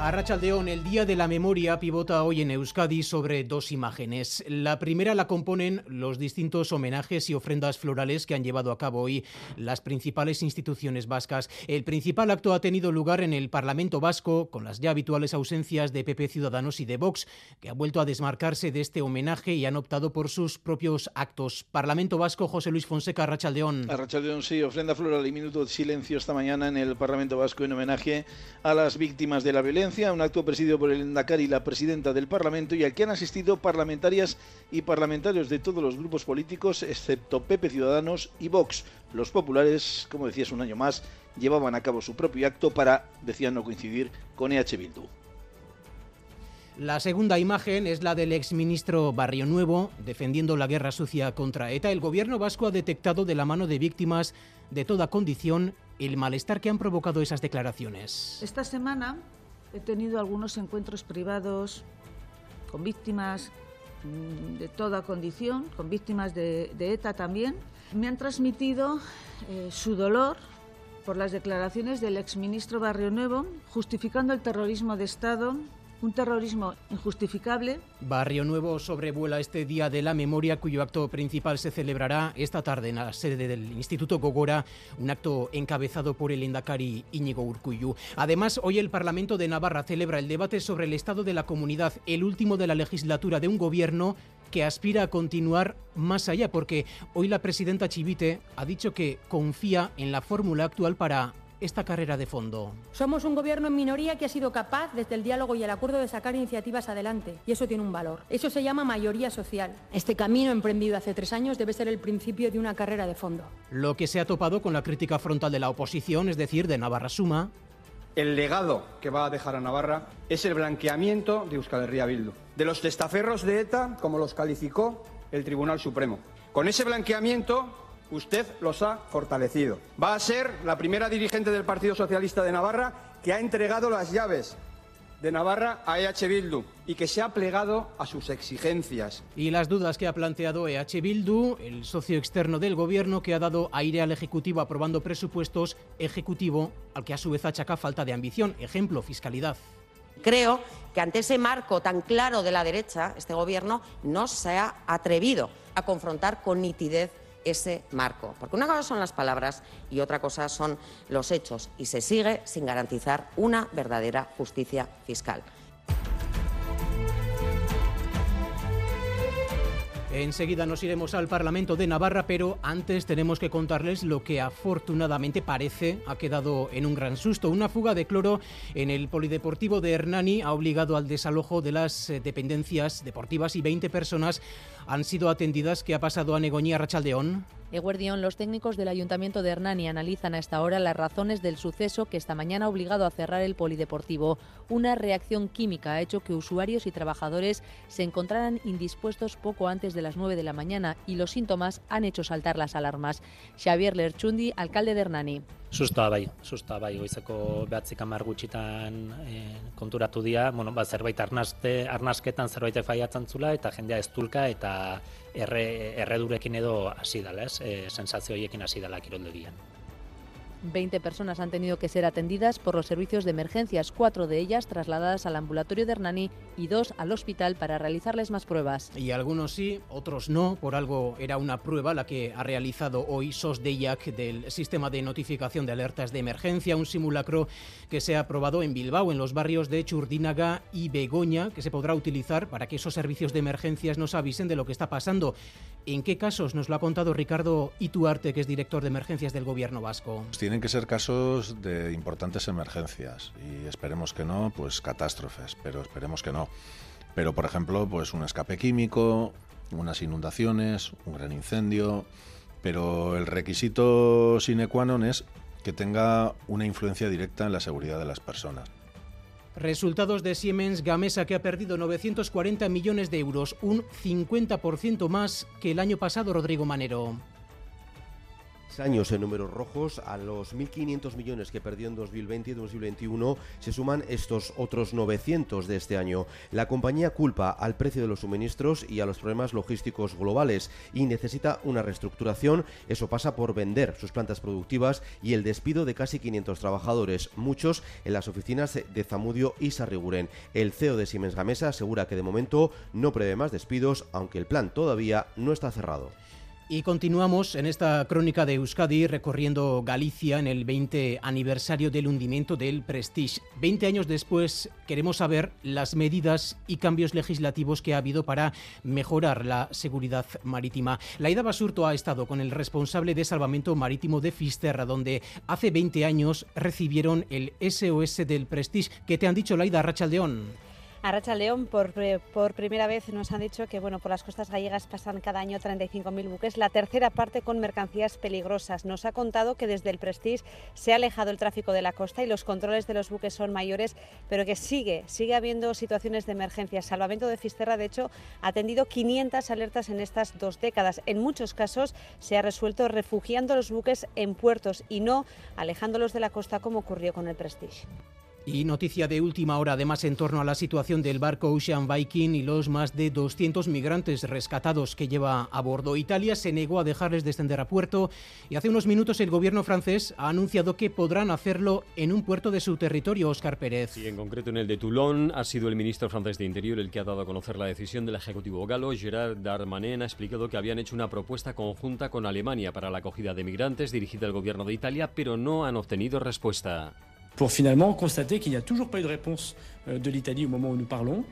A Rachaldeón, el Día de la Memoria pivota hoy en Euskadi sobre dos imágenes. La primera la componen los distintos homenajes y ofrendas florales que han llevado a cabo hoy las principales instituciones vascas. El principal acto ha tenido lugar en el Parlamento Vasco, con las ya habituales ausencias de PP Ciudadanos y de Vox, que han vuelto a desmarcarse de este homenaje y han optado por sus propios actos. Parlamento Vasco, José Luis Fonseca, Rachaldeón. A Rachaldeón, sí, ofrenda floral y minuto de silencio esta mañana en el Parlamento Vasco en homenaje a las víctimas de la violencia un acto presidido por el Endacari y la presidenta del Parlamento y al que han asistido parlamentarias y parlamentarios de todos los grupos políticos, excepto Pepe Ciudadanos y Vox. Los populares, como decías un año más, llevaban a cabo su propio acto para, decían, no coincidir con EH Bildu. La segunda imagen es la del exministro Barrio Nuevo defendiendo la guerra sucia contra ETA. El gobierno vasco ha detectado de la mano de víctimas de toda condición el malestar que han provocado esas declaraciones. Esta semana He tenido algunos encuentros privados con víctimas mm, de toda condición, con víctimas de, ETA también. Me han transmitido eh, su dolor por las declaraciones del exministro Barrio Nuevo, justificando el terrorismo de Estado un terrorismo injustificable. Barrio Nuevo sobrevuela este Día de la Memoria, cuyo acto principal se celebrará esta tarde en la sede del Instituto Gogora, un acto encabezado por el Indacari Íñigo Urcuyu. Además, hoy el Parlamento de Navarra celebra el debate sobre el estado de la comunidad, el último de la legislatura de un gobierno que aspira a continuar más allá, porque hoy la presidenta Chivite ha dicho que confía en la fórmula actual para esta carrera de fondo? Somos un gobierno en minoría que ha sido capaz, desde el diálogo y el acuerdo, de sacar iniciativas adelante. Y eso tiene un valor. Eso se llama mayoría social. Este camino emprendido hace tres años debe ser el principio de una carrera de fondo. Lo que se ha topado con la crítica frontal de la oposición, es decir, de Navarra Suma. El legado que va a dejar a Navarra es el blanqueamiento de Euskal Herria Bildu, de los testaferros de ETA, como los calificó el Tribunal Supremo. Con ese blanqueamiento usted los ha fortalecido. Va a ser la primera dirigente del Partido Socialista de Navarra que ha entregado las llaves de Navarra a EH Bildu y que se ha plegado a sus exigencias. Y las dudas que ha planteado EH Bildu, el socio externo del gobierno que ha dado aire al Ejecutivo aprobando presupuestos, Ejecutivo al que a su vez achaca falta de ambición, ejemplo, fiscalidad. Creo que ante ese marco tan claro de la derecha, este gobierno no se ha atrevido a confrontar con nitidez ese marco. Porque una cosa son las palabras y otra cosa son los hechos y se sigue sin garantizar una verdadera justicia fiscal. Enseguida nos iremos al Parlamento de Navarra, pero antes tenemos que contarles lo que afortunadamente parece ha quedado en un gran susto. Una fuga de cloro en el Polideportivo de Hernani ha obligado al desalojo de las eh, dependencias deportivas y 20 personas han sido atendidas. ¿Qué ha pasado a Negoñía Rachaldeón? Eguardión, los técnicos del Ayuntamiento de Hernani analizan a esta hora las razones del suceso que esta mañana ha obligado a cerrar el polideportivo. Una reacción química ha hecho que usuarios y trabajadores se encontraran indispuestos poco antes de las 9 de la mañana y los síntomas han hecho saltar las alarmas. Xavier Lerchundi, alcalde de Hernani. Sustoa bai, sustoa bai, goizeko behatzik amar gutxitan e, konturatu dira, bueno, ba, zerbait arnaste, arnasketan zerbait faiatzen zula, eta jendea ez eta erre, erredurekin edo hasi dela, ez? E, sensazio horiekin hasi dela kiroldegian. 20 personas han tenido que ser atendidas por los servicios de emergencias, cuatro de ellas trasladadas al ambulatorio de Hernani y dos al hospital para realizarles más pruebas. Y algunos sí, otros no. Por algo era una prueba la que ha realizado hoy SOS DEIAC del sistema de notificación de alertas de emergencia, un simulacro que se ha aprobado en Bilbao, en los barrios de Churdínaga y Begoña, que se podrá utilizar para que esos servicios de emergencias nos avisen de lo que está pasando. ¿En qué casos nos lo ha contado Ricardo Ituarte, que es director de emergencias del gobierno vasco? Tienen que ser casos de importantes emergencias y esperemos que no, pues catástrofes, pero esperemos que no. Pero por ejemplo, pues un escape químico, unas inundaciones, un gran incendio, pero el requisito sine qua non es que tenga una influencia directa en la seguridad de las personas. Resultados de Siemens Gamesa que ha perdido 940 millones de euros, un 50% más que el año pasado, Rodrigo Manero. Años en números rojos, a los 1.500 millones que perdió en 2020 y 2021 se suman estos otros 900 de este año. La compañía culpa al precio de los suministros y a los problemas logísticos globales y necesita una reestructuración. Eso pasa por vender sus plantas productivas y el despido de casi 500 trabajadores, muchos en las oficinas de Zamudio y Sarriguren. El CEO de Siemens Gamesa asegura que de momento no prevé más despidos, aunque el plan todavía no está cerrado. Y continuamos en esta crónica de Euskadi recorriendo Galicia en el 20 aniversario del hundimiento del Prestige. 20 años después queremos saber las medidas y cambios legislativos que ha habido para mejorar la seguridad marítima. Laida Basurto ha estado con el responsable de salvamento marítimo de Fisterra, donde hace 20 años recibieron el SOS del Prestige. ¿Qué te han dicho, Laida Rachaldeón? A Racha León, por, por, primera vez nos han dicho que bueno, por las costas gallegas pasan cada año 35.000 buques, la tercera parte con mercancías peligrosas. Nos ha contado que desde el Prestige se ha alejado el tráfico de la costa y los controles de los buques son mayores, pero que sigue, sigue habiendo situaciones de emergencia. Salvamento de Fisterra, de hecho, ha atendido 500 alertas en estas dos décadas. En muchos casos se ha resuelto refugiando los buques en puertos y no alejándolos de la costa como ocurrió con el Prestige. Y noticia de última hora, además, en torno a la situación del barco Ocean Viking y los más de 200 migrantes rescatados que lleva a bordo. Italia se negó a dejarles descender a puerto y hace unos minutos el gobierno francés ha anunciado que podrán hacerlo en un puerto de su territorio, Oscar Pérez. Y en concreto en el de Toulon ha sido el ministro francés de Interior el que ha dado a conocer la decisión del Ejecutivo galo. Gerard Darmanin ha explicado que habían hecho una propuesta conjunta con Alemania para la acogida de migrantes dirigida al gobierno de Italia, pero no han obtenido respuesta. Pour finalement constater qu'il n'y a toujours pas eu de réponse de l'Italie au moment où nous parlons.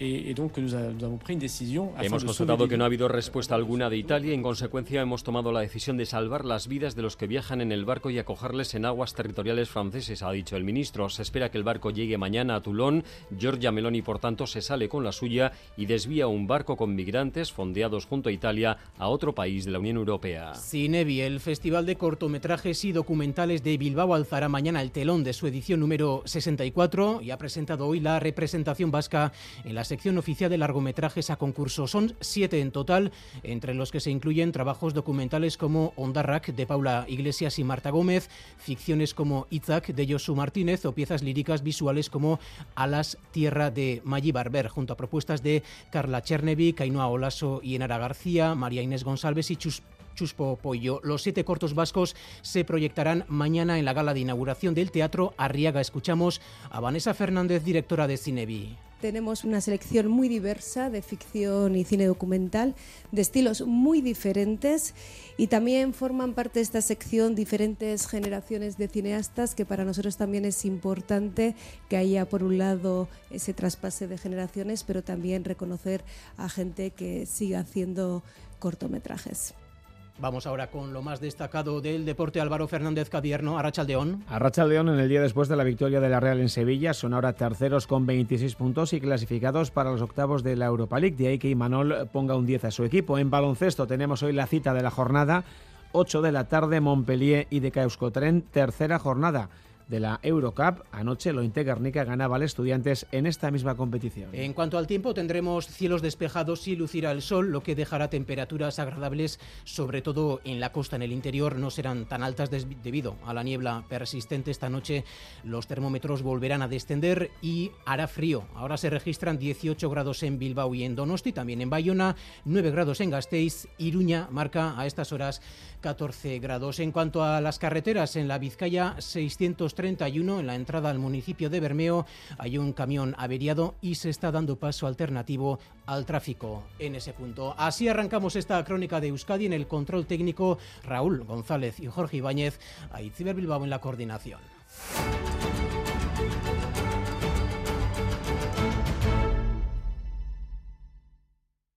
y, y donc nous, avons pris une décision hemos constatado que no ha habido respuesta alguna de Italia y en consecuencia hemos tomado la decisión de salvar las vidas de los que viajan en el barco y acogerles en aguas territoriales franceses, ha dicho el ministro. Se espera que el barco llegue mañana a Toulon. Giorgia Meloni, por tanto, se sale con la suya y desvía un barco con migrantes fondeados junto a Italia a otro país de la Unión Europea. Cinevi, el Festival de Cortometrajes y Documentales de Bilbao alzará mañana el telón de su edición número 64 y ha presentado hoy la representación vasca en la sección oficial de largometrajes a concurso. Son siete en total, entre los que se incluyen trabajos documentales como Ondarrak de Paula Iglesias y Marta Gómez, ficciones como Itzak de Josu Martínez o piezas líricas visuales como Alas Tierra de Maggi Barber, junto a propuestas de Carla Chernevi, Ainhoa Olaso y Enara García, María Inés González y Chus Los siete cortos vascos se proyectarán mañana en la gala de inauguración del Teatro Arriaga. Escuchamos a Vanessa Fernández, directora de Cinevi. Tenemos una selección muy diversa de ficción y cine documental, de estilos muy diferentes y también forman parte de esta sección diferentes generaciones de cineastas que para nosotros también es importante que haya por un lado ese traspase de generaciones, pero también reconocer a gente que siga haciendo cortometrajes. Vamos ahora con lo más destacado del deporte. Álvaro Fernández Cadierno, Arrachaldeón. Arrachaldeón en el día después de la victoria de la Real en Sevilla. Son ahora terceros con 26 puntos y clasificados para los octavos de la Europa League. De ahí que Imanol ponga un 10 a su equipo. En baloncesto tenemos hoy la cita de la jornada. 8 de la tarde, Montpellier y de Euskotren, tercera jornada de la Eurocup. Anoche lo Guernica ganaba al Estudiantes en esta misma competición. En cuanto al tiempo, tendremos cielos despejados y lucirá el sol, lo que dejará temperaturas agradables, sobre todo en la costa, en el interior, no serán tan altas debido a la niebla persistente. Esta noche los termómetros volverán a descender y hará frío. Ahora se registran 18 grados en Bilbao y en Donosti, también en Bayona, 9 grados en Gasteiz, Iruña marca a estas horas 14 grados. En cuanto a las carreteras, en la Vizcaya 631, en la entrada al municipio de Bermeo, hay un camión averiado y se está dando paso alternativo al tráfico en ese punto. Así arrancamos esta crónica de Euskadi en el control técnico Raúl González y Jorge Ibáñez, a Bilbao en la coordinación.